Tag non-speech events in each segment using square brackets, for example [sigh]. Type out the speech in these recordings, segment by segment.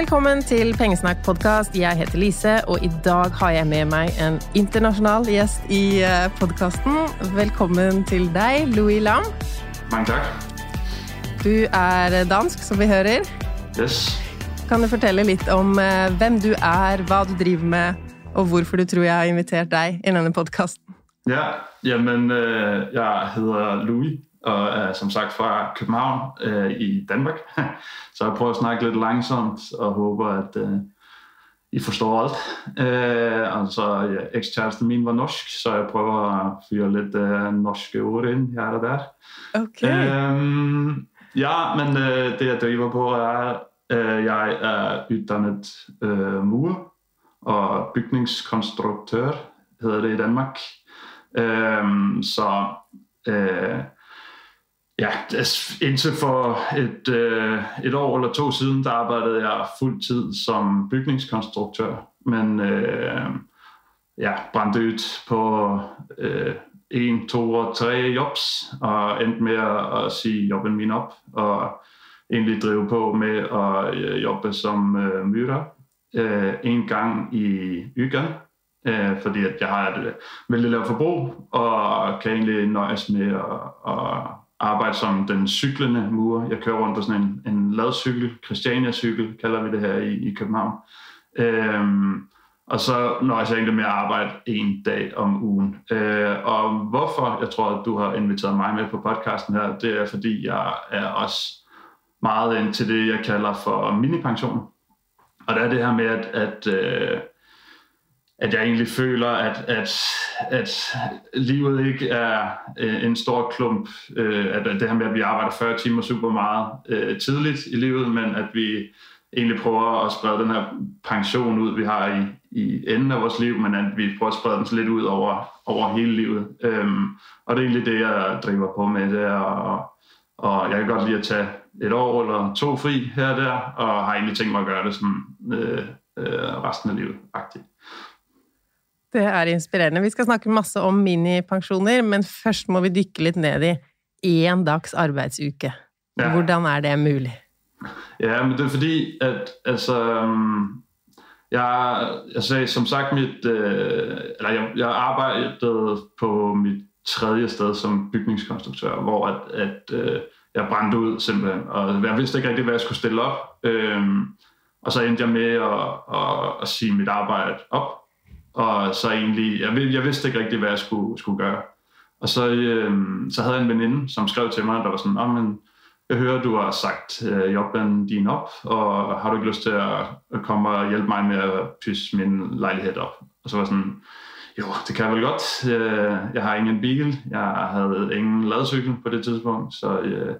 Velkommen til Pengesnakk-podkast. Jeg heter Lise, og i dag har jeg med meg en internasjonal gjest i podkasten. Velkommen til deg, Louis Lam. Mange takk. Du er dansk, som vi hører. Yes. Kan du fortelle litt om eh, hvem du er, hva du driver med, og hvorfor du tror jeg har invitert deg i denne podkasten? Ja, jamen, øh, jeg hedder Louis, og er som sagt fra København øh, i Danmark. [laughs] Så jeg prøver at snakke lidt langsomt, og håber, at øh, I forstår alt. Øh, altså, ja, ekskæresten min var norsk, så jeg prøver at fyre lidt øh, norske ord ind her og der. Okay. Øhm, ja, men øh, det jeg driver på er, øh, jeg er uddannet øh, murer og bygningskonstruktør, hedder det i Danmark. Øhm, så øh, ja, altså, indtil for et, øh, et år eller to siden, der arbejdede jeg fuld tid som bygningskonstruktør, men øh, ja, brændte ud på øh, en, to og tre jobs, og endte med at, at sige jobben min op, og egentlig drive på med at øh, jobbe som øh, myrer øh, en gang i ugen, øh, fordi at jeg har et øh, vældig lavt forbrug, og kan egentlig nøjes med at, at arbejde som den cyklende murer. Jeg kører rundt på sådan en, en ladcykel, Christiania-cykel kalder vi det her i, i København. Øhm, og så nøjes jeg egentlig med at arbejde en dag om ugen. Øh, og hvorfor jeg tror, at du har inviteret mig med på podcasten her, det er fordi, jeg er også meget ind til det, jeg kalder for minipension. Og det er det her med, at, at, øh, at jeg egentlig føler, at, at, at livet ikke er øh, en stor klump. Øh, at det her med, at vi arbejder 40 timer super meget øh, tidligt i livet, men at vi egentlig prøver at sprede den her pension ud, vi har i, i enden af vores liv, men at vi prøver at sprede den så lidt ud over, over hele livet. Øhm, og det er egentlig det, jeg driver på med. Det er, og, og jeg kan godt lide at tage et år eller to fri her og der, og har egentlig tænkt mig at gøre det sådan, øh, øh, resten af livet. -agtigt. Det er inspirerende. Vi skal snakke masse om minipensjoner, men først må vi dykke litt ned i én dags arbeidsuke. Hvordan er det mulig? Ja, men det er fordi, at altså, øhm, jeg, jeg sagde som sagt mit, øh, eller jeg, jeg arbejdede på mit tredje sted som bygningskonstruktør, hvor at, at øh, jeg brændte ud simpelthen, og jeg vidste ikke rigtig, hvad jeg skulle stille op. Øhm, og så endte jeg med at, at, at sige mit arbejde op, og så egentlig, jeg, jeg vidste ikke rigtig, hvad jeg skulle, skulle gøre. Og så, øh, så havde jeg en veninde, som skrev til mig, der var sådan, oh, men, jeg hører, du har sagt øh, jobben din op, og har du ikke lyst til at, at komme og hjælpe mig med at pysse min lejlighed op? Og så var sådan, jo, det kan jeg vel godt. Øh, jeg har ingen bil, jeg havde ingen ladcykel på det tidspunkt, så øh,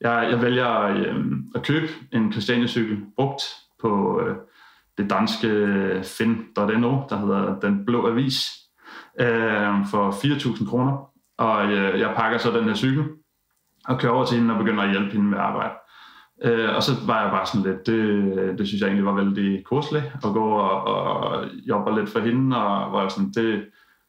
jeg, jeg vælger øh, at købe en Christiania-cykel brugt på øh, det danske fin.no, der hedder Den Blå Avis, øh, for 4.000 kroner. Og øh, jeg pakker så den her cykel, og kører over til hende og begynder at hjælpe hende med arbejde. Øh, og så var jeg bare sådan lidt, det, det synes jeg egentlig var vældig koseligt, at gå og, og jobbe lidt for hende, og var sådan, det,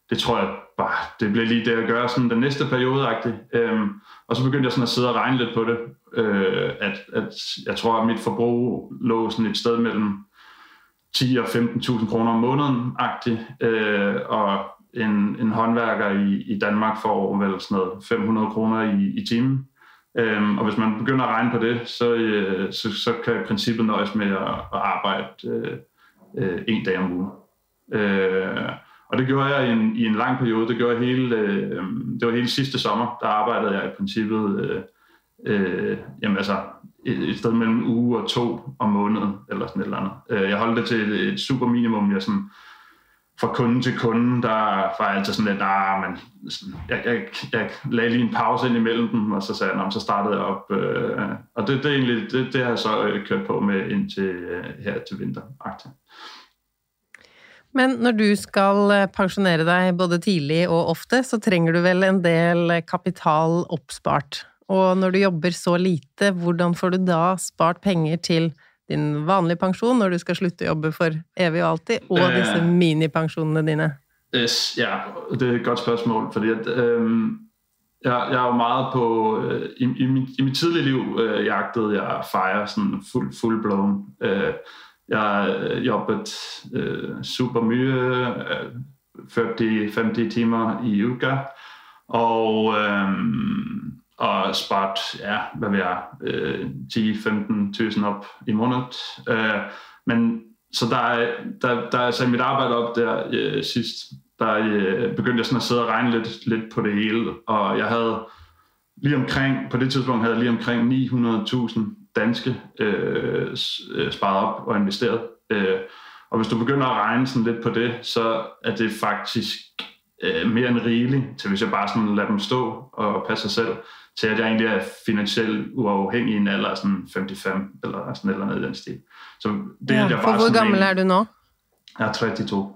det tror jeg bare, det blev lige det at gøre sådan den næste periode øhm, Og så begyndte jeg sådan at sidde og regne lidt på det, øh, at, at jeg tror, at mit forbrug lå sådan et sted mellem 10 og 15.000 kroner om måneden agtigt, øh, og en, en håndværker i, i Danmark får vel sådan noget 500 kroner i, i timen. Øhm, og hvis man begynder at regne på det, så, øh, så, så kan princippet nøjes med at, at arbejde øh, øh, en dag om ugen. Øh, og det gjorde jeg i en, i en lang periode. Det, gjorde jeg hele, øh, det var hele sidste sommer, der arbejdede jeg i princippet øh, øh, jamen altså, et, sted mellem en uge og to om måneden, eller sådan et eller andet. Øh, jeg holdt det til et, et super minimum. Jeg sådan, fra kunde til kunde, der var altid sådan lidt, nah, men jeg, jeg, jeg lagde lige en pause ind imellem dem, og så sagde jeg, så startede jeg op. Øh, og det, det, er egentlig, det, det har jeg så øh, kørt på med indtil øh, her til vinter. Men når du skal øh, pensionere pensjonere deg både tidlig og ofte, så trenger du vel en del kapital oppspart. Og når du jobber så lite, hvordan får du da spart penger til din vanlige pensjon når du skal slutte å jobbe for evig og alltid, og disse minipensjonene dine? Yes, ja, det er et godt spørsmål, fordi at, øhm, jeg, jeg er jo meget på... Øh, i, i, mit, I mit tidlige liv øh, jagtede jeg fire sådan fuld, full blown. Øh, jeg jobbet øh, super mye, øh, 40-50 timer i uka, og, øh, og spart, ja, hvad vil jeg, øh, 10-15.000 op i måneden. Øh, men så der, der, der altså i mit arbejde op der øh, sidst, der øh, begyndte jeg sådan at sidde og regne lidt, lidt på det hele, og jeg havde lige omkring, på det tidspunkt havde jeg lige omkring 900.000 danske øh, øh, sparet op og investeret. Øh, og hvis du begynder at regne sådan lidt på det, så er det faktisk øh, mere end rigeligt til, hvis jeg bare sådan lader dem stå og passe sig selv, til at jeg egentlig er finansielt uafhængig i en alder af sådan 55 eller sådan eller andet i den stil. Så det ja, er jeg bare hvor gammel er du nu? Jeg er 32.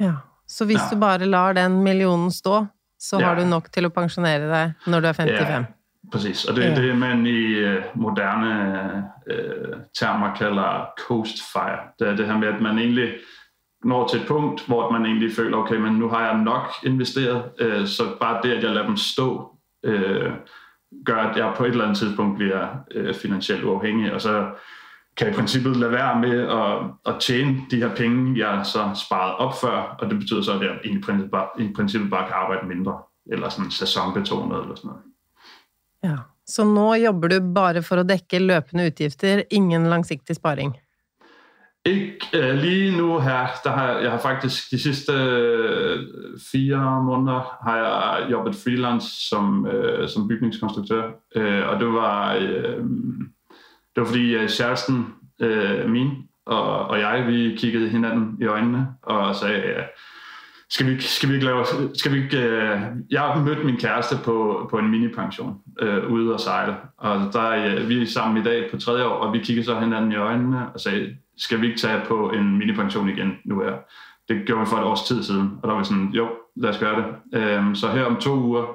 Ja, så hvis ja. du bare lar den millionen stå, så ja. har du nok til at pensionere dig, når du er 55? Ja. Præcis, og det er ja. det, man i uh, moderne uh, termer kalder coast fire. Det er det her med, at man egentlig når til et punkt, hvor man egentlig føler, okay, men nu har jeg nok investeret, øh, så bare det, at jeg lader dem stå, øh, gør, at jeg på et eller andet tidspunkt bliver øh, finansielt uafhængig, og så kan jeg i princippet lade være med at, at tjene de her penge, jeg så sparet op før, og det betyder så, at jeg i princippet bare, i princippet bare kan arbejde mindre, eller sådan sæsonbetonet eller sådan noget. Ja, Så nå jobber du bare for at dække løpende udgifter, ingen langsigtig sparing? Ikke øh, lige nu her. Der har jeg, har faktisk de sidste øh, fire måneder har jeg jobbet freelance som, øh, som bygningskonstruktør. Øh, og det var, øh, det var fordi øh, kæresten øh, min og, og jeg, vi kiggede hinanden i øjnene og sagde, øh, skal vi ikke, skal vi ikke lave, skal vi ikke, øh, jeg har mødt min kæreste på, på en minipension øh, ude og sejle, og der øh, vi er sammen i dag på tredje år, og vi kiggede så hinanden i øjnene og sagde, skal vi ikke tage på en minipension igen nu her? Det gjorde vi for et års tid siden, og der var vi sådan, jo, lad os gøre det. Øhm, så her om to uger,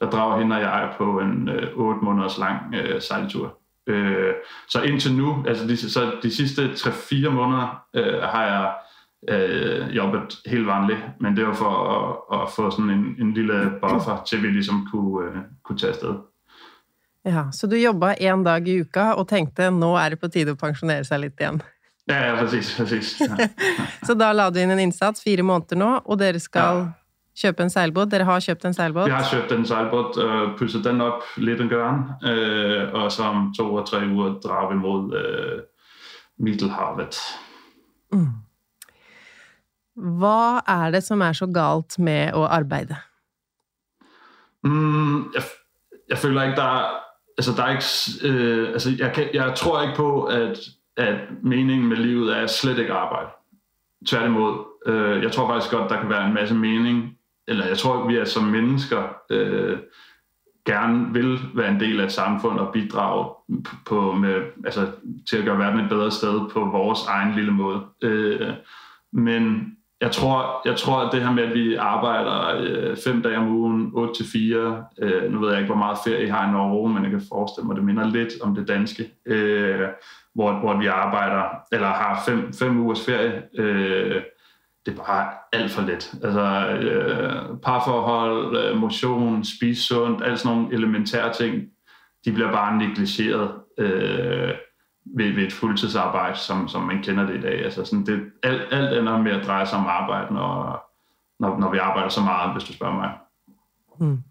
der drager hende og jeg på en øh, 8 måneders lang øh, sejltur. Øh, så indtil nu, altså de, så de sidste 3-4 måneder, øh, har jeg øh, jobbet helt vanligt, men det var for at, at få sådan en, en lille buffer til, vi ligesom kunne, øh, kunne tage afsted. Ja, så du jobbede en dag i uka og tænkte, nu er det på tide at pensionere sig lidt igen. Ja, ja præcis. præcis. [laughs] Ja. så da la du inn en innsats, fire måneder nå, og dere skal ja. kjøpe en seilbåt? Dere har kjøpt en seilbåt? Vi har kjøpt en seilbåt og pusset den opp litt en gørn, øh, og så om to og tre uger drar vi mot øh, Middelhavet. Mm. Hva er det som er så galt med å arbeide? Mm, jeg, jeg føler ikke, der er Altså, der er ikke, øh, altså jeg, kan, jeg tror ikke på, at, at meningen med livet er slet ikke arbejde. Tværtimod. Øh, jeg tror faktisk godt, der kan være en masse mening, eller jeg tror, at vi er som mennesker øh, gerne vil være en del af et samfund og bidrage på, med, altså, til at gøre verden et bedre sted på vores egen lille måde. Øh, men jeg tror, jeg tror, at det her med, at vi arbejder øh, fem dage om ugen, 8 til 4, øh, nu ved jeg ikke, hvor meget ferie I har i Norge, men jeg kan forestille mig, at det minder lidt om det danske, øh, hvor, hvor vi arbejder, eller har fem, fem ugers ferie. Øh, det er bare alt for let. Altså øh, parforhold, øh, motion, spise sundt, alt sådan nogle elementære ting, de bliver bare negligeret. Øh, ved, ved et fuldtidsarbejde, som, som man kender det i dag. Altså sådan det, alt, alt ender med at dreje sig om arbejde, når, når, når vi arbejder så meget, hvis du spørger mig. Mm.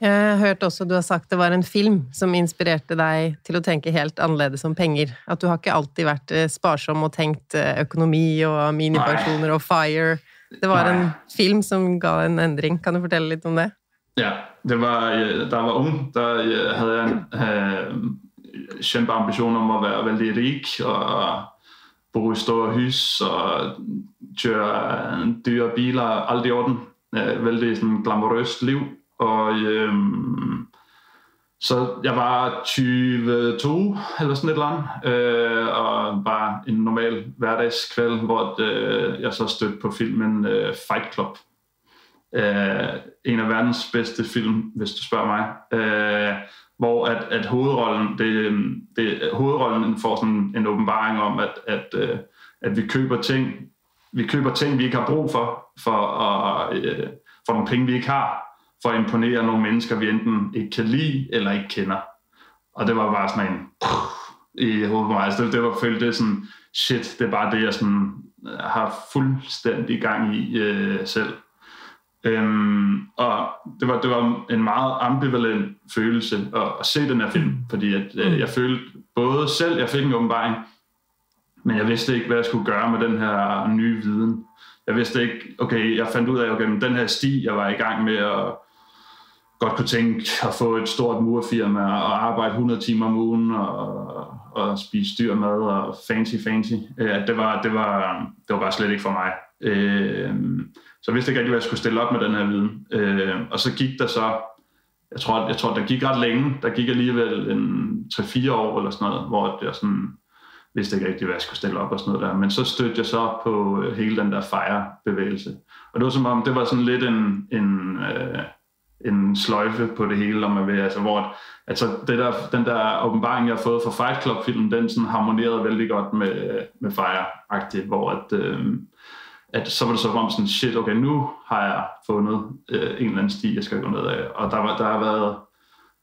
Jeg hørte også, du har sagt, det var en film som inspirerte dig til at tænke helt anderledes om penger. At du har ikke altid været eh, sparsom og tænkt eh, økonomi og minipensioner og FIRE. Det var Nej. en film som gav en ændring. Kan du fortælle lidt om det? Ja, det var, da jeg var ung, der havde jeg en, kæmpe ambition om at være vældig rig og bo i store hus og køre dyre biler, alt i orden. Vældig sådan glamorøst liv. Og øhm, så jeg var 22 eller sådan et eller andet, øh, og var en normal hverdagskvæld, hvor øh, jeg så stødte på filmen øh, Fight Club. Øh, en af verdens bedste film, hvis du spørger mig. Øh, hvor at, at hovedrollen, det, øhm, det, hovedrollen får sådan en åbenbaring om, at, at, øh, at vi køber ting, vi køber ting, vi ikke har brug for, for, at, øh, for nogle penge, vi ikke har, for at imponere nogle mennesker, vi enten ikke kan lide eller ikke kender. Og det var bare sådan en i hovedet på mig. Altså det, det var følt det sådan, shit, det er bare det, jeg sådan har fuldstændig gang i øh, selv. Øhm, og det var, det var en meget ambivalent følelse at, at se den her film, fordi at, øh, mm. jeg følte både selv, jeg fik en åbenbaring, men jeg vidste ikke, hvad jeg skulle gøre med den her nye viden. Jeg vidste ikke, okay, jeg fandt ud af, okay, den her sti, jeg var i gang med at godt kunne tænke at få et stort murfirma og arbejde 100 timer om ugen og, og spise dyr mad og fancy, fancy. Øh, ja, det, var, det, var, det var bare slet ikke for mig. Øh, så jeg vidste ikke rigtig, hvad jeg skulle stille op med den her viden. Øh, og så gik der så, jeg tror, jeg tror, der gik ret længe. Der gik alligevel en 3-4 år eller sådan noget, hvor jeg sådan vidste ikke rigtig, hvad jeg skulle stille op og sådan noget der. Men så stødte jeg så på øh, hele den der fejrebevægelse. Og det var som om, det var sådan lidt en, en øh, en sløjfe på det hele, om man vil. Altså, hvor, altså det der, den der åbenbaring, jeg har fået fra Fight Club-filmen, den sådan harmonerede vældig godt med, med Fire-agtigt, hvor at, øh, at så var det så om sådan, shit, okay, nu har jeg fundet øh, en eller anden sti, jeg skal gå ned af. Og der, var, der har været,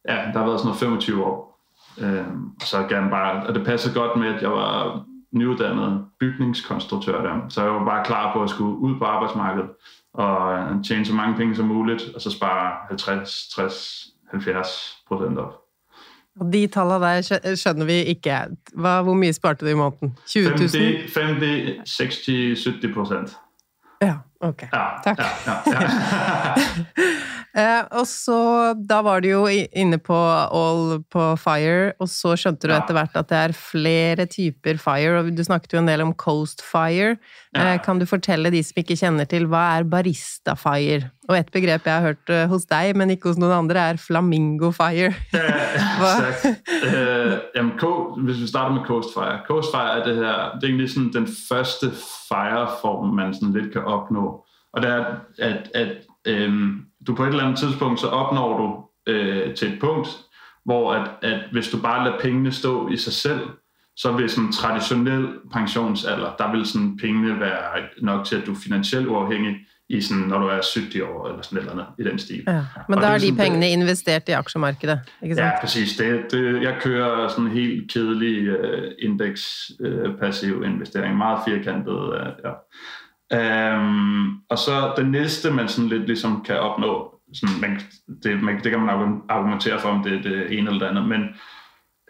ja, der har været sådan noget 25 år. Øh, så gerne bare, og det passede godt med, at jeg var nyuddannet bygningskonstruktør der, så jeg var bare klar på at skulle ud på arbejdsmarkedet og tjene så mange penge som muligt, og så spare 50, 60, 70 procent op. Og de tallene der skjønner vi ikke. Hva, hvor mye sparte du i måneden? 20 000? 50, 50 60, 70 procent. Ja, ok. Ja, Takk. Ja, ja, ja. [laughs] Eh, og så, da var du jo inne på All på Fire, og så skjønte du Ja. etter hvert at det er flere typer fire, og du snakket jo en del om Coast Fire. Ja. Eh, kan du fortelle de som ikke kjenner til, hva er Barista Fire? Og et begrep jeg har hørt eh, hos deg, men ikke hos noen andre, er Flamingo Fire. [laughs] Ja. Øh, jamen, hvis vi starter med Coast Fire. Coast Fire er det her, det er egentlig sådan den første fire-form, man sådan lidt kan opnå. Og det er, at, at øhm, du på et eller andet tidspunkt, så opnår du øh, til et punkt, hvor at, at hvis du bare lader pengene stå i sig selv, så vil sådan en traditionel pensionsalder, der vil sådan pengene være nok til, at du er finansielt uafhængig i sådan, når du er 70 år eller sådan eller andet i den stil. Ja. Men Og da det er de pengene investert i aksjemarkedet, ikke sant? Ja, præcis. Det, det, jeg kører sådan en helt kedelig uh, indeks uh, passiv investering. Meget firkantet. Uh, ja. Øhm, og så det næste, man sådan lidt ligesom kan opnå, sådan, man, det, man, det kan man argumentere for, om det er det ene eller det andet, men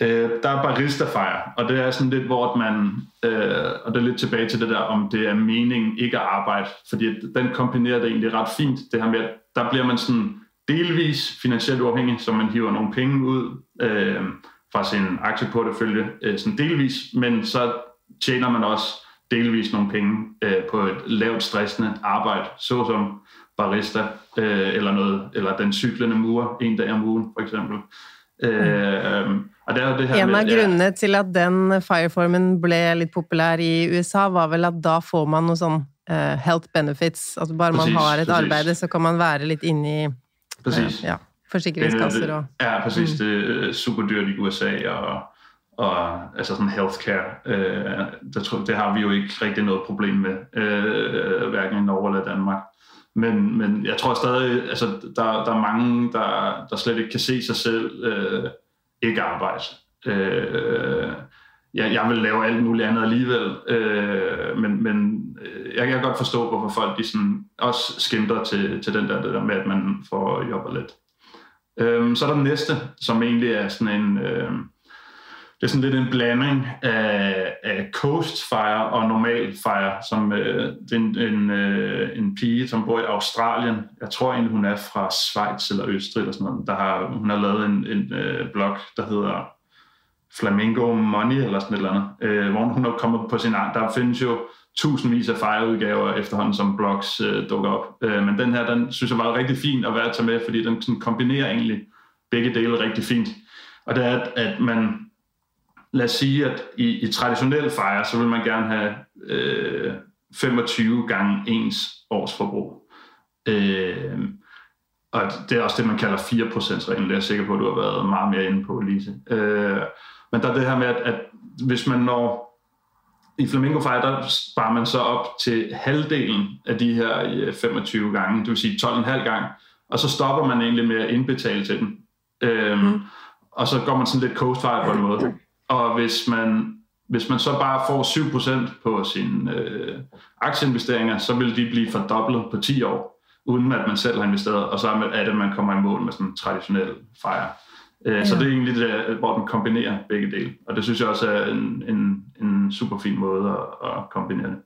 øh, der er barista fire, og det er sådan lidt, hvor man, øh, og det er lidt tilbage til det der, om det er meningen ikke at arbejde, fordi den kombinerer det egentlig ret fint, det her med, at der bliver man sådan delvis finansielt uafhængig, så man hiver nogle penge ud øh, fra sin aktieportefølje, øh, sådan delvis, men så tjener man også delvis nogle penge øh, på et lavt stressende arbejde, såsom barista øh, eller noget, eller den cyklende mur en dag om ugen, for eksempel. Øh, øh, og det er jo det her En med, av grunnene til at den fireformen ble litt populær i USA, var vel at da får man noe sånn eh, health benefits. At bare man Præcis, har et præcis. arbeide, så kan man være litt i præcis. eh, ja, forsikringskasser og Ja, præcis. Det er super dyrt i USA, og, og altså sådan healthcare, øh, det, tror, det har vi jo ikke rigtig noget problem med, øh, hverken i Norge eller Danmark. Men, men jeg tror stadig, altså der, der er mange, der, der slet ikke kan se sig selv øh, ikke arbejde. Øh, jeg, jeg vil lave alt muligt andet alligevel, øh, men, men øh, jeg kan godt forstå, hvorfor folk de sådan også skimter til, til den der, det der med, at man får jobbet lidt. Øh, så er der den næste, som egentlig er sådan en... Øh, det er sådan lidt en blanding af, af Coast Fire og Normal Fire, som øh, det er en, en, øh, en pige, som bor i Australien. Jeg tror egentlig, hun er fra Schweiz eller Østrig eller sådan noget. Der har, hun har lavet en, en øh, blog, der hedder Flamingo Money eller sådan et eller andet, øh, hvor hun er kommet på sin egen. Der findes jo tusindvis af fejreudgaver efterhånden, som blogs øh, dukker op. Øh, men den her, den synes jeg var rigtig fin at være at tage med, fordi den sådan kombinerer egentlig begge dele rigtig fint. Og det er, at, at man, lad os sige, at i, i traditionel fejre, så vil man gerne have øh, 25 gange ens års forbrug. Øh, og det er også det, man kalder 4%-reglen. Det er jeg sikker på, at du har været meget mere inde på, Lise. Øh, men der er det her med, at, at hvis man når... I Flamingo Fire, der sparer man så op til halvdelen af de her 25 gange, det vil sige 12,5 gange, og så stopper man egentlig med at indbetale til den. Øhm, mm. Og så går man sådan lidt coast på en måde. Og hvis man, hvis man så bare får 7% på sine øh, aktieinvesteringer, så vil de blive fordoblet på 10 år, uden at man selv har investeret, og så er det, at man kommer i mål med sådan en traditionel fejre. Øh, ja. Så det er egentlig det, hvor den kombinerer begge dele. Og det synes jeg også er en, en, en super fin måde at, at kombinere det.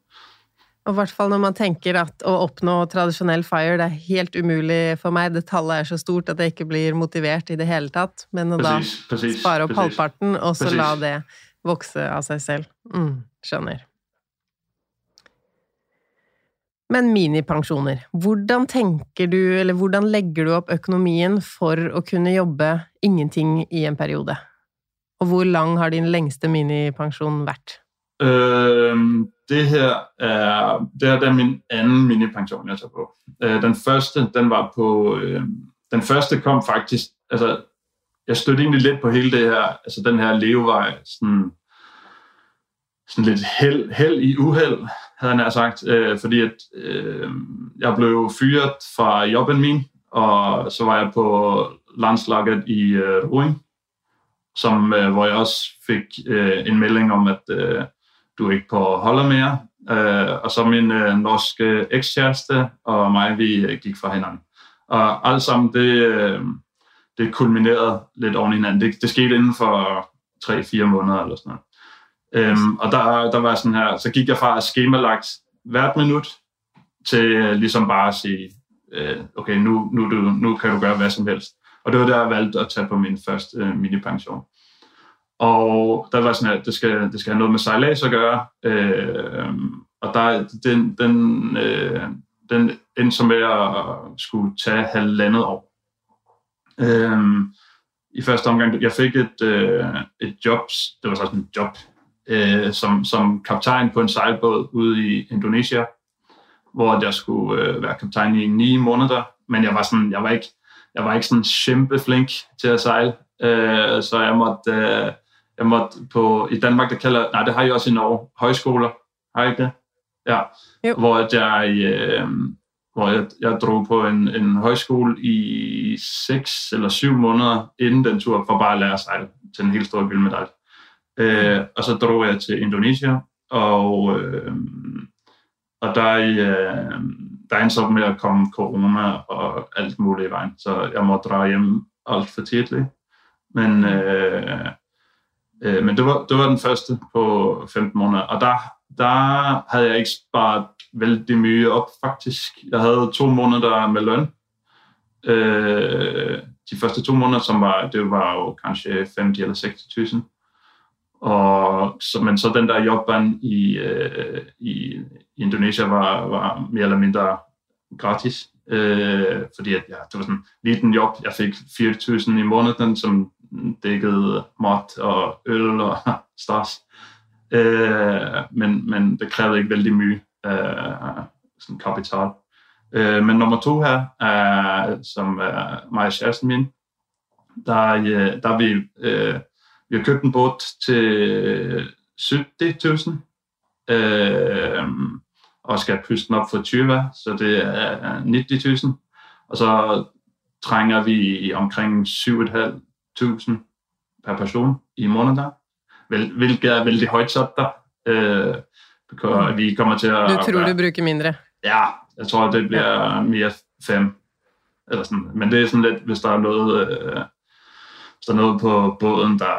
Og i hvert fall når man tenker at å oppnå tradisjonell fire, det er helt umulig for meg. Det tallet er så stort at jeg ikke blir motivert i det hele tatt. Men å precis, da precis, spare opp precis. halvparten, og så la det vokse av seg selv. Mm, skjønner. Men minipensjoner. Hvordan tenker du, eller hvordan legger du opp økonomien for å kunne jobbe ingenting i en periode? Og hvor lang har din lengste minipensjon vært? Øh, det her er, det her det er min anden minipension, jeg tager på. Øh, den første, den var på, øh, den første kom faktisk, altså, jeg stødte egentlig lidt på hele det her, altså den her levevej, sådan, sådan lidt held, held i uheld, havde han sagt, øh, fordi at øh, jeg blev fyret fra jobben min, og så var jeg på landslaget i øh, Ruin, som, øh, hvor jeg også fik øh, en melding om, at øh, du er ikke på holdet mere. Øh, og så min øh, norske ekskæreste og mig, vi øh, gik fra hinanden. Og alt sammen, det, øh, det kulminerede lidt oven i hinanden. Det, det skete inden for 3-4 måneder eller sådan noget. Øhm, og der, der var sådan her, så gik jeg fra at skemalagt hvert minut til øh, ligesom bare at sige, øh, okay, nu, nu, du, nu kan du gøre hvad som helst. Og det var der, jeg valgte at tage på min første øh, minipension. Og der var sådan at det skal, det skal have noget med sejlads at gøre. Øh, og der, den, den, øh, den endte så med at skulle tage halvandet år. Øh, I første omgang, jeg fik et, øh, et job, det var så sådan et job, øh, som, som kaptajn på en sejlbåd ude i Indonesien, hvor jeg skulle øh, være kaptajn i ni måneder, men jeg var sådan, jeg var ikke, jeg var ikke sådan kæmpe flink til at sejle, øh, så jeg måtte, øh, jeg måtte på, i Danmark, der kalder, nej, det har jeg også i Norge, højskoler, har jeg ikke det? Ja, Jo. hvor at jeg, øh, hvor jeg, jeg drog på en, en højskole i seks eller syv måneder inden den tur, for bare at lære at sejle til en helt stor guldmedalje. Øh, og så drog jeg til Indonesien, og, øh, og der, øh, der endte så med at komme corona og alt muligt i vejen, så jeg måtte drage hjem alt for tidligt. Men, øh, øh, men det, var, det var den første på 15 måneder, og der, der havde jeg ikke sparet vældig mye op, faktisk. Jeg havde to måneder med løn. Øh, de første to måneder, som var, det var jo kanskje 50 eller 60.000. Og så, men så den der jobban i, øh, i Indonesia var, var mere eller mindre gratis. Øh, fordi at, ja, det var sådan lige den job. Jeg fik 4.000 i måneden, som dækkede mat og øl og [laughs] stars. Øh, men, men det krævede ikke vældig mye øh, sådan kapital. Øh, men nummer to her, er, som er mig og kæresten min, der, øh, der vi, øh, vi har købt en båd til 70.000 øh, og skal pyste den op for 20, så det er 90.000. Og så trænger vi omkring 7.500 per person i måneden, hvil- hvilket er vældig højt sat der. Øh, because vi kommer til at... Du tror du bruker mindre. Ja, jeg tror, det bliver mere fem. Eller sådan. Men det er sådan lidt, hvis der er noget, øh, hvis der er noget på båden, der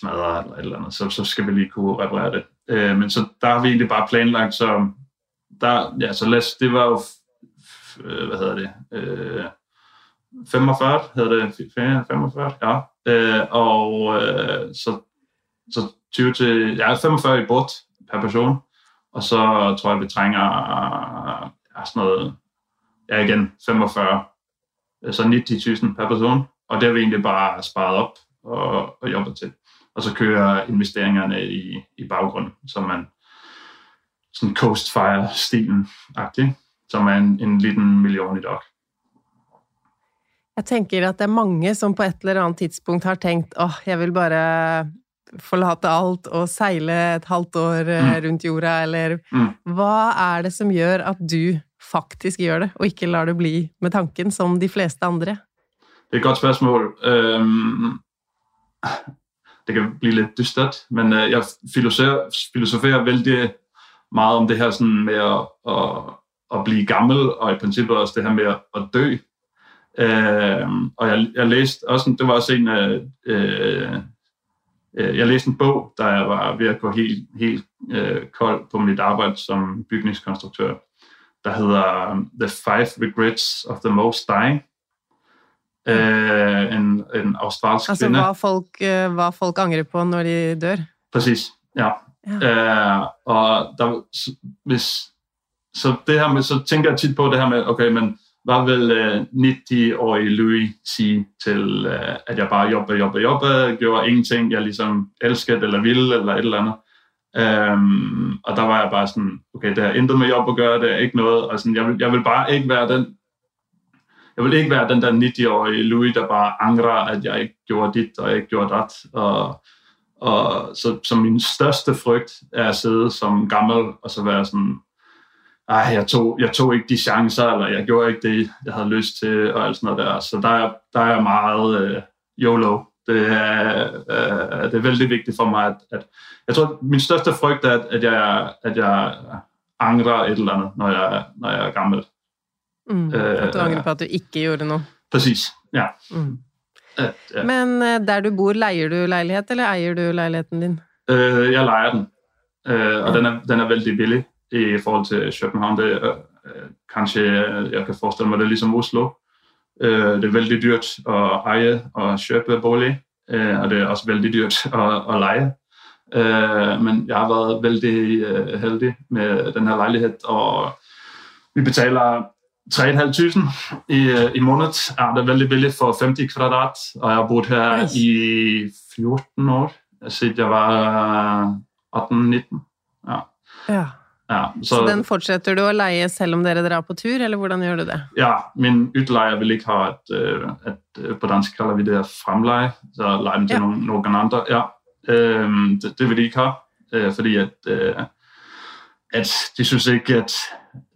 smadrer eller et eller andet, så, så skal vi lige kunne reparere det. Øh, men så der har vi egentlig bare planlagt, så der, ja, så lad os, det var jo, f- f- øh, hvad hedder det, øh, 45 hedder det, 45, ja. Øh, og øh, så, så 20 til, ja, 45 i bort per person, og så tror jeg, vi trænger ja, sådan noget, ja igen, 45, øh, så 90.000 per person. og det har vi egentlig bare sparet op og, og jobber til. Og så kører investeringerne i, i baggrunden, så man sådan Coastfire-stilen-agtig, som er en, en liten million i dag. Jeg tenker at det er mange som på et eller annet tidspunkt har tenkt åh, jeg vil bare forlate alt og seile et halvt år mm. rundt jorda, eller mm. hva er det som gjør at du faktisk gjør det, og ikke lar det bli med tanken som de fleste andre? Det er et godt spørsmål. Um, det kan blive lidt dystert, men uh, jeg filosoferer, filosoferer vældig meget om det her sådan med at, at, at blive gammel, og i princippet også det her med at dø. Uh, og jeg, jeg læste også, det var også en af, uh, jeg læste en bog, der jeg var ved at gå helt, helt uh, kold på mit arbejde som bygningskonstruktør, der hedder um, The Five Regrets of the Most Dying. Uh, en, en australsk altså, kvinde. Altså hva folk, hva folk angrer på når de dør? Præcis, ja ja. Øh, og der, hvis, så det her med, så tænker jeg tit på det her med, okay, men hvad vil øh, 90-årige Louis sige til, øh, at jeg bare jobber, jobber, jobber, gjorde ingenting, jeg ligesom elskede eller ville, eller et eller andet. Øhm, og der var jeg bare sådan, okay, det har intet med job at gøre, det er ikke noget, og sådan, jeg, vil, jeg vil bare ikke være den, jeg vil ikke være den der 90-årige Louis, der bare angrer, at jeg ikke gjorde dit, og jeg ikke gjorde dat, og, og så, så min største frygt er at sidde som gammel, og så være sådan, ej, jeg tog, jeg tog ikke de chancer, eller jeg gjorde ikke det, jeg havde lyst til, og alt sådan noget der. Så der er, der er meget uh, YOLO. Det er, uh, det er vældig vigtigt for mig, at, at jeg tror, min største frygt er, at, at, jeg, at jeg angrer et eller andet, når jeg, når jeg er gammel. Mm, at du angrer på at du ikke gjorde noe. Præcis, ja. Mm. Ja. Men der du bor, leier du lejlighed, eller eier du lejligheden din? Uh, jeg lejer den, uh, og ja. den, er, den er vældig billig i forhold til København. Det er, uh, kanskje, jeg kan forestille mig, det er ligesom Oslo. Uh, det er vældig dyrt at eje og købe bolig, uh, og det er også vældig dyrt [laughs] at, at leje. Uh, men jeg har været vældig uh, heldig med den her lejlighed, og vi betaler 3.500 i, i måneden. Ja, det er vældig billigt for 50 kvadrat, og jeg har boet her Ej. i 14 år, siden jeg var 18-19. Ja. ja. Ja, så, så den fortsetter du å leie selv om dere drar på tur, eller hvordan gjør du det? Ja, min utleier vil ikke ha et, et, et På dansk kaller vi det fremleie. Så leier den til ja. noen, noen andre. Ja, det, det vil de ikke ha, fordi at, at de synes ikke at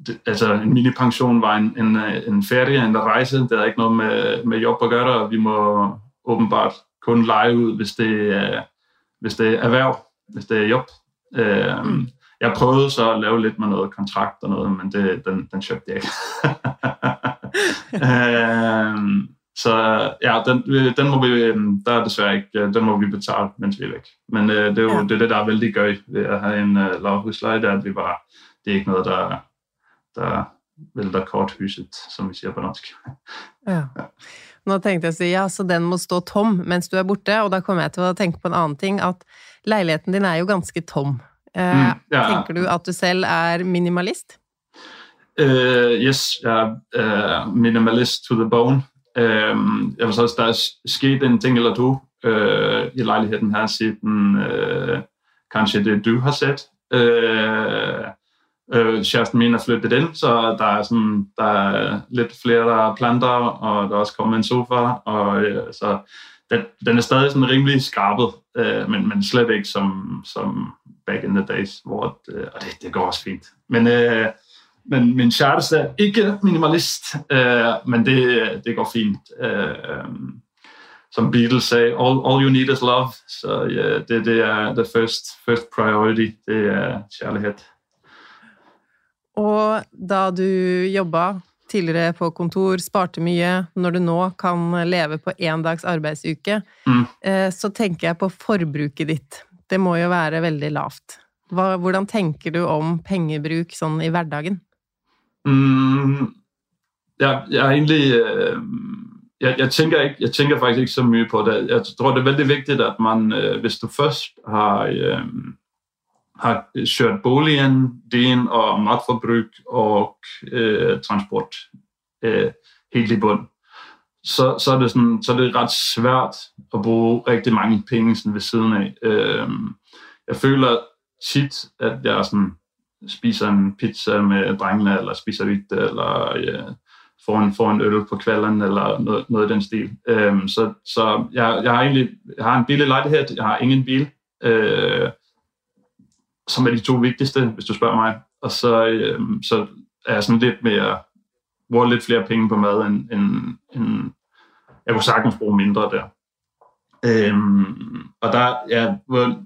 det, altså en minipension var en, en, en ferie, en rejse. Det er ikke noget med, med jobb at gøre, og vi må åbenbart kun lege ud, hvis det er, hvis det er erhverv, hvis det er job. Um, mm. Jeg prøvede så at lave lidt med noget kontrakt og noget, men det, den, den købte jeg ikke. um, [laughs] så ja, den, den må vi, der er desværre ikke, den må vi betale, mens vi er væk. Men uh, det er jo ja. det, er det, der er vældig gøy ved at have en lav husleje, det er, at vi bare, det er ikke noget, der, der vælter korthuset, som vi siger på norsk. ja. Nå tenkte jeg å si ja, så den må stå tom mens du er borte, og da kommer jeg til å tenke på en annen ting, at leiligheten din er jo ganske tom. Eh, mm, ja. Tenker du at du selv er minimalist? Uh, yes, jeg er uh, minimalist to the bone. Uh, jeg vil sige, der er sket en ting eller to uh, i lejligheden her, siden kanskje det du har set. Uh, øh, kæresten min er flyttet ind, så der er, sådan, der er lidt flere planter, og der er også kommet en sofa, og øh, så den, den er stadig sådan rimelig skarpet, øh, men, men slet ikke som, som back in the days, hvor øh, og det, det går også fint. Men, øh, men min kæreste er ikke minimalist, øh, men det, det går fint. Øh, som Beatles sagde, all, all you need is love. Så ja, det, det er the first, first priority, det er kærlighed. Og da du jobba tidligere på kontor, sparte mye, når du nå kan leve på én dags arbeidsuke, mm. så tenker jeg på forbruket ditt. Det må jo være veldig lavt. Hva, hvordan tenker du om pengebruk sånn i hverdagen? Mm, jeg, jeg er egentlig øh, jeg, jeg, tænker ikke, jeg tænker faktisk ikke så mye på det. Jeg tror, det er veldig vigtigt, at man, øh, hvis du først har, øh, har øh, kørt boligen din og matforbrug og øh, transport øh, helt i bund, så, så, er det sådan, så er det ret svært at bruge rigtig mange penge sådan ved siden af. Øh, jeg føler tit, at jeg sådan spiser en pizza med drengene, eller spiser vidt, eller ja, får, en, får en øl på kvalden, eller noget, noget i den stil. Øh, så så jeg, jeg har egentlig jeg har en billig lejlighed, jeg har ingen bil, øh, som er de to vigtigste, hvis du spørger mig. Og så, øhm, så er jeg sådan lidt mere, bruger lidt flere penge på mad, end, end, end jeg kunne sagtens bruge mindre der. Øhm, og der, ja,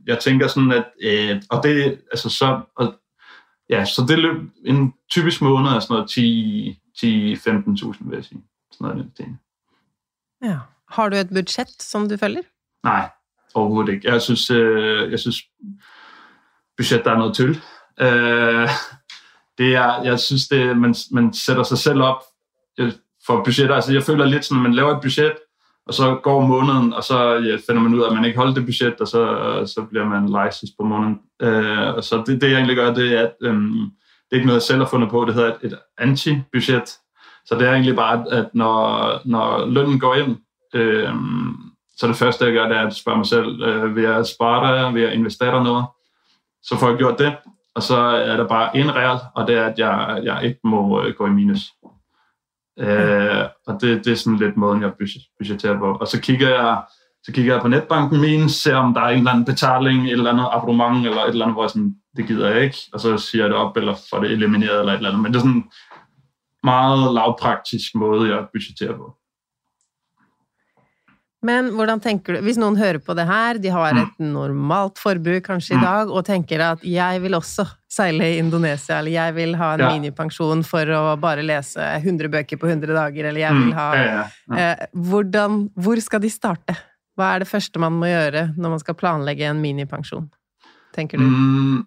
jeg tænker sådan, at, øh, og det, altså så, og, ja, så det løb en typisk måned er sådan noget 10, 10-15.000, vil jeg sige. Sådan noget den Ja. Har du et budget, som du følger? Nej, overhovedet ikke. Jeg synes, øh, jeg synes budget der er noget tøl. Øh, det er, jeg synes, det, man, man sætter sig selv op øh, for budgetter. Altså, jeg føler lidt sådan, at man laver et budget, og så går måneden, og så ja, finder man ud af, at man ikke holder det budget, og så, så bliver man license på måneden. Øh, så det, det, jeg egentlig gør, det er, at øhm, det er ikke noget, jeg selv har fundet på, det hedder et, et anti-budget. Så det er egentlig bare, at når, når lønnen går ind, øh, så det første, jeg gør, det er at spørge mig selv, øh, vil jeg spare der, vil jeg investere noget? Så får jeg gjort det, og så er der bare en regel, og det er, at jeg, jeg ikke må øh, gå i minus. Øh, og det, det er sådan lidt måden, jeg budgeterer på. Og så kigger jeg, så kigger jeg på netbanken min, ser om der er en eller anden betaling, et eller andet abonnement, eller et eller andet, hvor jeg sådan, det gider jeg ikke, og så siger jeg det op, eller får det elimineret, eller et eller andet. Men det er sådan en meget lavpraktisk måde, jeg budgeterer på. Men hvordan tenker du, hvis noen hører på det her, de har et mm. normalt forbruk kanskje i mm. dag, og tenker at jeg vil også seile i Indonesia, eller jeg vil ha en ja. minipensjon for å bare lese 100 bøker på 100 dager, eller jeg vil mm. ha ja, ja, eh, hvordan, Hvor skal de starte? Hva er det første man må gjøre når man skal planlegge en minipensjon, tenker du? Mm.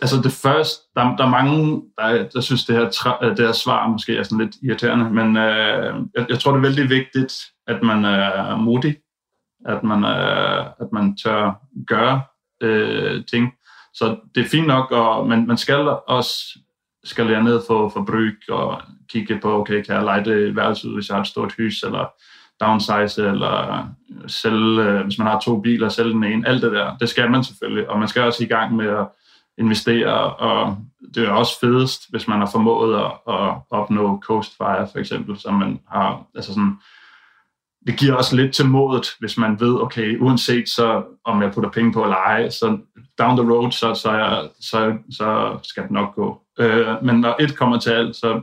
Altså det første, der, der er mange, der, der synes, det her, øh, det her svar måske er sådan lidt irriterende, men øh, jeg, jeg tror, det er vældig vigtigt, at man er modig, at man, øh, at man tør gøre øh, ting. Så det er fint nok, og, men man skal også skal lære ned for forbrug og kigge på, okay, kan jeg lege det værelse ud, hvis jeg har et stort hus, eller downsize, eller sælge, øh, hvis man har to biler, sælge den ene, alt det der. Det skal man selvfølgelig, og man skal også i gang med at investere, og det er også fedest, hvis man har formået at, at opnå Coast Fire, for eksempel, som man har, altså sådan, det giver også lidt til modet, hvis man ved, okay, uanset så, om jeg putter penge på at lege, så down the road, så, så, jeg, så, så skal det nok gå. Øh, men når et kommer til alt, så,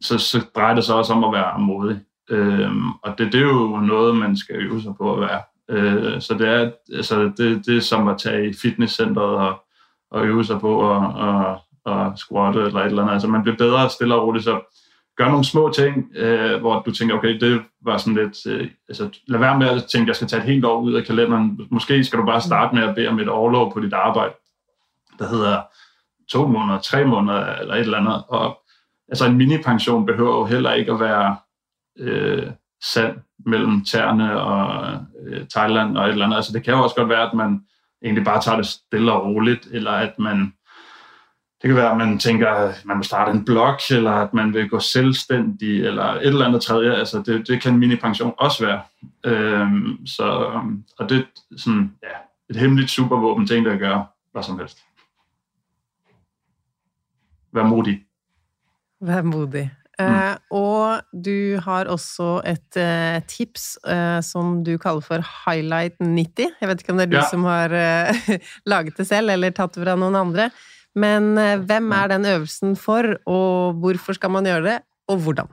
så, så drejer det sig også om at være modig. Øh, og det, det er jo noget, man skal øve sig på at være. Øh, så det er, altså, det, det er som at tage i fitnesscenteret og, at øve sig på at at, at squatte eller et eller andet. Altså man bliver bedre stille og roligt, så gør nogle små ting, øh, hvor du tænker, okay, det var sådan lidt, øh, altså lad være med at tænke, jeg skal tage et helt år ud af kalenderen. Måske skal du bare starte med at bede om et overlov på dit arbejde, der hedder to måneder, tre måneder eller et eller andet. Og altså en mini-pension behøver jo heller ikke at være øh, sand mellem tæerne og øh, Thailand og et eller andet. Altså det kan jo også godt være, at man egentlig bare tager det stille og roligt, eller at man det kan være, at man tænker, at man vil starte en blog, eller at man vil gå selvstændig, eller et eller andet tredje. Altså, det, det kan mini-pension også være. Øhm, så, og det er sådan, ja, et hemmeligt supervåben ting, der gør hvad som helst. Vær modig. Vær modig. Mm. Uh, og du har også et uh, tips uh, som du kaller for Highlight 90. Jeg vet ikke om det er du ja. som har [laughs] laget det selv, eller tatt det fra noen andre. Men eh, hvem er den øvelsen for, og hvorfor skal man gjøre det, og hvordan?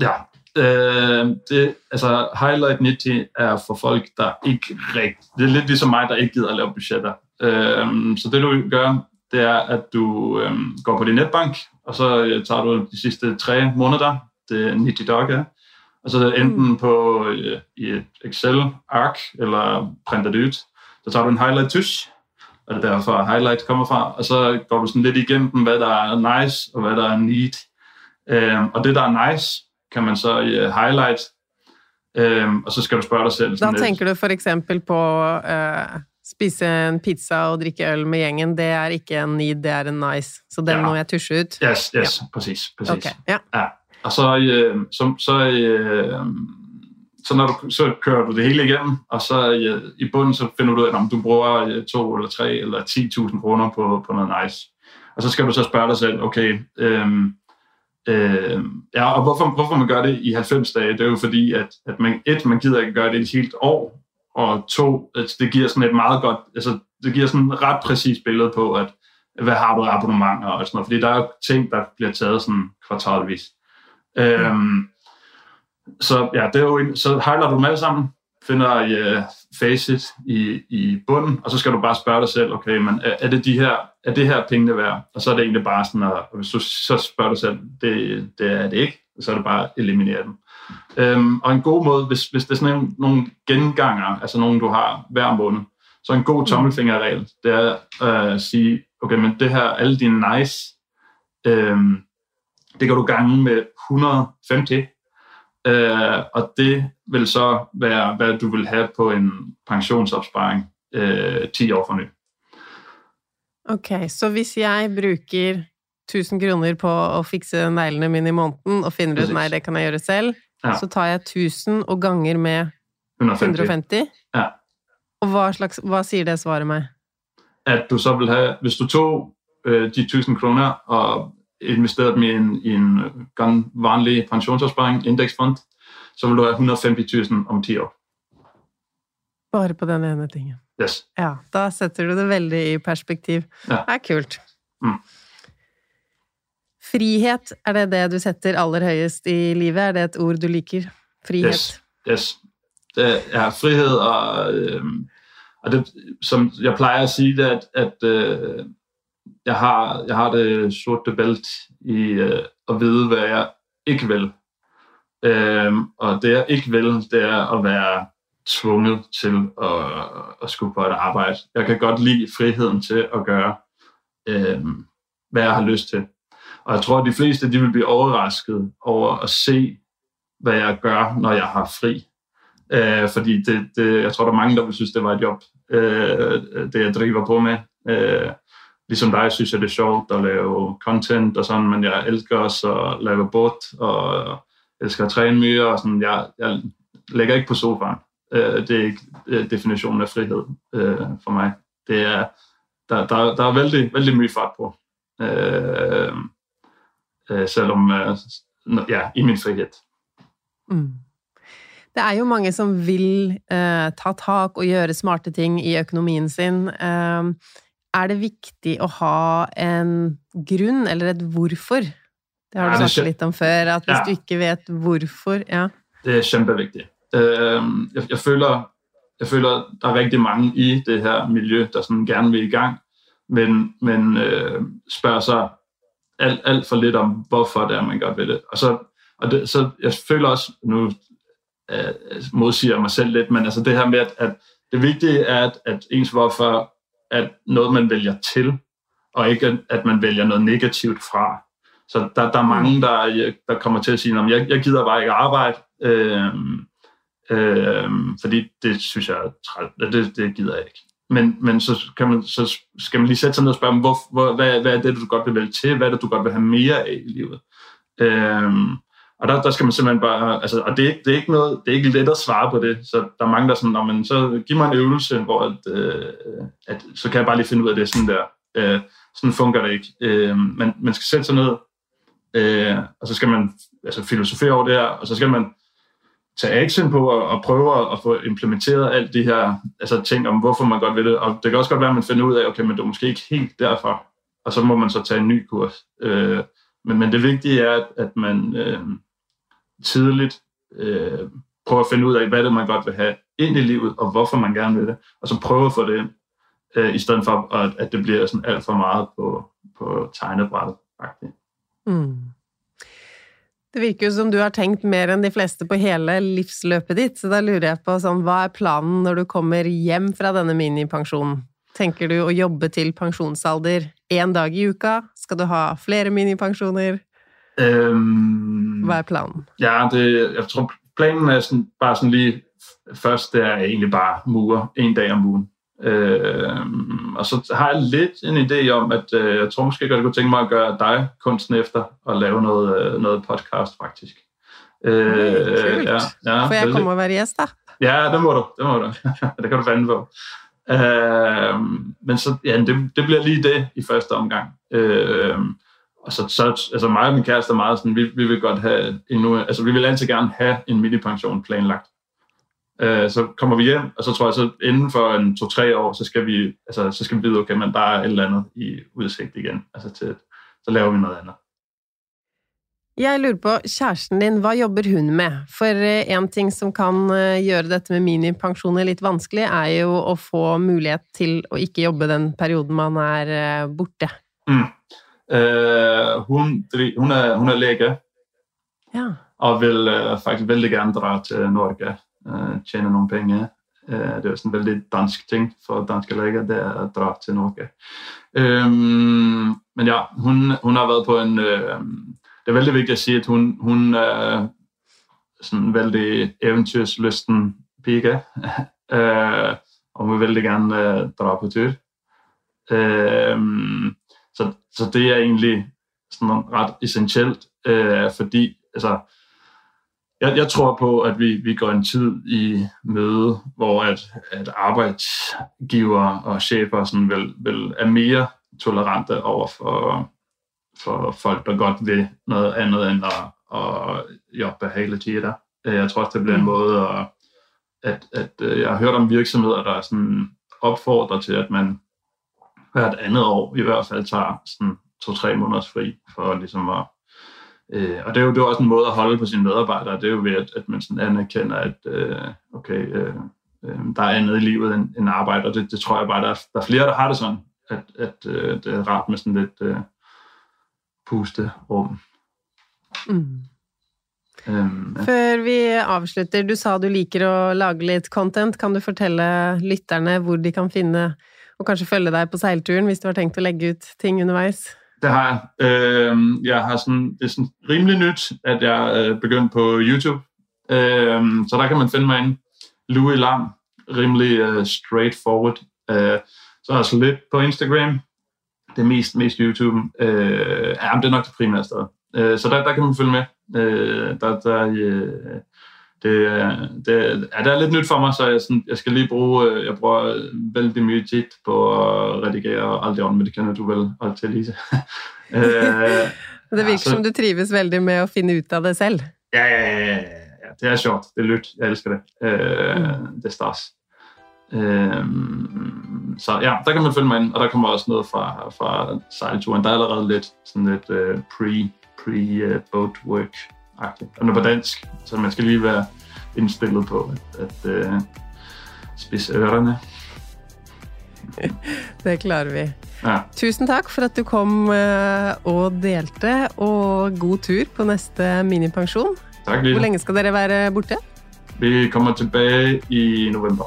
Ja, det, altså Highlight 90 er for folk, der ikke rigtig... Det er lidt ligesom mig, der ikke gider at lave budgetter. Så det du gør, det er, at du øh, går på din netbank, og så øh, tager du de sidste tre måneder, det er 90 dage, og så enten mm. på øh, i et Excel-ark, eller printer det ud. Så tager du en highlight tusch, og det er derfor highlight kommer fra, og så går du sådan lidt igennem, hvad der er nice, og hvad der er neat. Øhm, og det, der er nice, kan man så uh, highlight, øhm, og så skal du spørge dig selv. Da tænker du for eksempel på uh, spise en pizza og drikke øl med gjengen, det er ikke en need, det er en nice. Så den ja. må jeg tusje ut? Yes, yes, ja. præcis. Okay. Ja. ja. og så, øh, så, så, øh, så, når du, så kører du det hele igennem, og så øh, i bunden så finder du ud af, om du bruger to eller tre eller 10.000 kroner på, på noget nice. Og så skal du så spørge dig selv, okay, øh, øh, ja, og hvorfor, hvorfor man gør det i 90 dage, det er jo fordi, at, at man, et, man gider ikke gøre det et helt år, og to, altså det giver sådan et meget godt, altså det giver sådan et ret præcist billede på, at hvad har du af abonnementer og sådan noget, fordi der er ting, der bliver taget sådan kvartalvis. Øhm, så ja, det er jo en, så highlighter du dem alle sammen, finder øh, i uh, facet i, i bunden, og så skal du bare spørge dig selv, okay, men er, er det de her, er det her pengene værd? Og så er det egentlig bare sådan, at hvis du så spørger dig selv, det, det er det ikke, så er det bare at eliminere dem. Øhm, og en god måde, hvis, hvis det er sådan nogle, genganger, altså nogle, du har hver måned, så en god tommelfingerregel, det er øh, at sige, okay, men det her, alle dine nice, øhm, det kan du gange med 150, øh, og det vil så være, hvad du vil have på en pensionsopsparing øh, 10 år fra nu. Ok, så hvis jeg bruger 1000 kroner på at fikse neglene mine i måneden, og finder ut, nej, det kan jeg gøre selv, Ja. så tar jeg 1000 og ganger med 150. 150. Ja. Og hvad, slags, hvad siger det svaret mig? At du så vil have, hvis du tog øh, de 1000 kroner og investerede dem i en, i en gan- vanlig pensionsopsparing, indeksfond, så vil du have 150.000 om 10 år. Bare på den ene tingen. Yes. Ja, da setter du det veldig i perspektiv. Ja. Det er kult. Mm. Frihet, er det det du setter aller høyest i livet? Er det et ord du liker? Frihet. Yes. yes. Det er frihed, og, øh, og det, som jeg plejer at sige, det er, at, at øh, jeg, har, jeg har det sorte bælt i øh, at vide, hvad jeg ikke vil. Øh, og det jeg ikke vil, det er at være tvunget til at, at skulle på et arbejde. Jeg kan godt lide friheden til at gøre, øh, hvad jeg har lyst til. Og jeg tror, at de fleste de vil blive overrasket over at se, hvad jeg gør, når jeg har fri. Øh, fordi det, det, jeg tror, der er mange, der vil synes, det var et job, øh, det jeg driver på med. Øh, ligesom dig synes jeg, det er sjovt at lave content og sådan, men jeg elsker også at lave båt, og elsker at træne mere, og sådan, jeg, jeg lægger ikke på sofaen. Øh, det er ikke øh, definitionen af frihed øh, for mig. Det er, der, der, der er vældig, vældig mye fart på. Øh, øh, selvom, øh, ja, i min frihed. Mm. Det er jo mange som vil eh, ta tak og gjøre smarte ting i økonomien sin. Eh, er det viktig å ha en grunn, eller et hvorfor? Det har du det snakket litt om før, at hvis Ja. du ikke vet hvorfor ja. Det er kjempevigtigt. Øh, jeg, jeg, føler, jeg føler, der er rigtig mange i det her miljø, der sådan gerne vil i gang, men, men øh, spørger sig alt, alt for lidt om, hvorfor det er, man godt vil det. Og, så, og det, så jeg føler også, nu øh, modsiger jeg mig selv lidt, men altså det her med, at, at det vigtige er, at, at ens hvorfor er noget, man vælger til, og ikke at man vælger noget negativt fra. Så der, der er mange, der, der kommer til at sige, at jeg, jeg gider bare ikke arbejde, øh, øh, fordi det synes jeg er træt. Det, det gider jeg ikke. Men, men så, kan man, så skal man lige sætte sig ned og spørge, hvor, hvor, hvad, hvad er det, du godt vil vælge til? Hvad er det, du godt vil have mere af i livet? Øhm, og der, der skal man simpelthen bare, altså, og det er, det er ikke noget, det er ikke let at svare på det, så der er mange, der er sådan, men så giv mig en øvelse, hvor at, øh, at, så kan jeg bare lige finde ud af det sådan der. Øh, sådan fungerer det ikke. Øh, man, man skal sætte sig ned, øh, og så skal man altså, filosofere over det her, og så skal man tage action på og, og prøve at, at få implementeret alt de her altså, ting om, hvorfor man godt vil det. Og det kan også godt være, at man finder ud af, okay, men det er måske ikke helt derfor, og så må man så tage en ny kurs. Øh, men, men det vigtige er, at, at man øh, tidligt øh, prøver at finde ud af, hvad det er, man godt vil have ind i livet, og hvorfor man gerne vil det, og så prøve at få det ind, øh, i stedet for, at, at det bliver sådan alt for meget på, på tegnebrættet. faktisk. Mm. Det virker jo som du har tenkt mer enn de fleste på hele livsløpet ditt, så da lurer jeg på sånn, hva er planen når du kommer hjem fra denne minipensjonen? Tenker du å jobbe til pensjonsalder én dag i uka? Skal du ha flere minipensjoner? Øhm, Hva er planen? Ja, det, jeg tror, planen er sådan, bare sådan lige først, det er egentlig bare mure en dag om ugen. Øh, og så har jeg lidt en idé om, at øh, jeg tror måske godt, jeg kunne tænke mig at gøre dig kunsten efter og lave noget, øh, noget podcast, faktisk. Øh, Kult. Ja, ja, Får jeg komme og være da? Ja, det må du. Det, må du. [laughs] det kan du fande på. Øh, men så, ja, det, det bliver lige det i første omgang. Øh, og så, så altså mig og min kæreste er meget sådan, vi, vi vil godt have endnu, altså vi vil altid gerne have en mini-pension planlagt. Øh, så kommer vi hjem, og så tror jeg, så inden for en to-tre år, så skal vi, altså, så skal vi vide, okay, men der er et eller andet i udsigt igen. Altså til, så laver vi noget andet. Jeg lurer på, kjæresten din, hva jobber hun med? For eh, en ting som kan eh, gjøre dette med minipensjoner litt vanskelig, er jo å få mulighet til å ikke jobbe den perioden man er eh, borte. Mm. Uh, hun, hun, er, hun, er, lege, ja. og vil uh, faktisk veldig gjerne dra til Norge, uh, tjene noen penger. Eh, det er en veldig dansk ting for danske leger, det er å dra til Norge. Um, men ja, hun, hun, har vært på en eh, det er veldig vigtigt at sige, at hun, hun er sådan en veldig eventyrslysten pige, øh, [laughs] og hun vil veldig gerne dra på tur. Uh, så, så det er egentlig sådan ret essentielt, øh, fordi altså, jeg, jeg tror på, at vi, vi går en tid i møde, hvor at, at arbejdsgiver og chefer sådan vil, vil er mere tolerante over for for folk, der godt vil noget andet end at, at jobbe hele tiden. Jeg tror også, det bliver en mm. måde, at, at, at øh, jeg har hørt om virksomheder, der sådan opfordrer til, at man hvert andet år i hvert fald tager sådan to-tre måneders fri for ligesom at Øh, og det er, jo, det er også en måde at holde på sine medarbejdere. Det er jo ved, at, at man sådan anerkender, at øh, okay, øh, øh, der er andet i livet end, end arbejde, og det, det tror jeg bare, der er, der er flere, der har det sådan, at, at øh, det er rart med sådan lidt øh, pusterom. Mm. Um, ja. Før vi avslutter, du sa du liker å lage litt content. Kan du fortelle lytterne hvor de kan finne og kanskje følge deg på seilturen, hvis du har tenkt å legge ut ting underveis? Det har jeg. Øh, jeg har sådan, det er sådan rimelig nyt, at jeg øh, er begyndt på YouTube. Øh, så der kan man finde mig inde. Louis Lam. Rimelig uh, straightforward. Uh, så er jeg så lidt på Instagram det er mest, mest YouTube. Øh, ja, det er nok det primære sted. Øh, så der, der kan man følge med. Øh, der, der, øh, det, det, ja, det er lidt nyt for mig, så jeg, sådan, jeg skal lige bruge, øh, jeg bruger vældig mye tid på at redigere alt det men det kender du vel alt til, Lise. [laughs] øh, det virker ja, så, som du trives veldig med at finde ud af det selv. Ja, ja, ja, ja, ja. det er sjovt, det er lyt, jeg elsker det. Øh, mm. Det er stars. Øhm, så ja, der kan man følge mig ind, og der kommer også noget fra, fra sejlturen. Der er allerede lidt sådan lidt uh, pre, pre uh, boat work agtigt Og på dansk, så man skal lige være indstillet på at, at uh, spidse ørerne. [laughs] Det klarer vi. Ja. Tusen tak for at du kom og delte, og god tur på næste minipensjon. Tak, Lille. Hvor længe skal dere være borte? Vi kommer tilbage i november.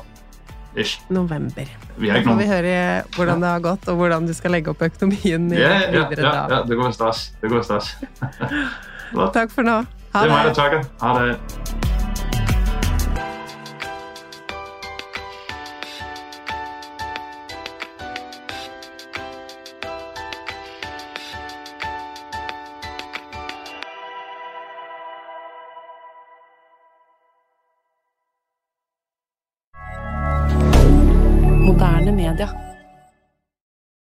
Ish. November. Vi da får vi høre hvordan det har gått, og hvordan du skal legge opp økonomien ja, ja, ja, ja, det går stas. Det går stas. [laughs] Takk for nå. Ha det. Det er meg det takker. Ha det.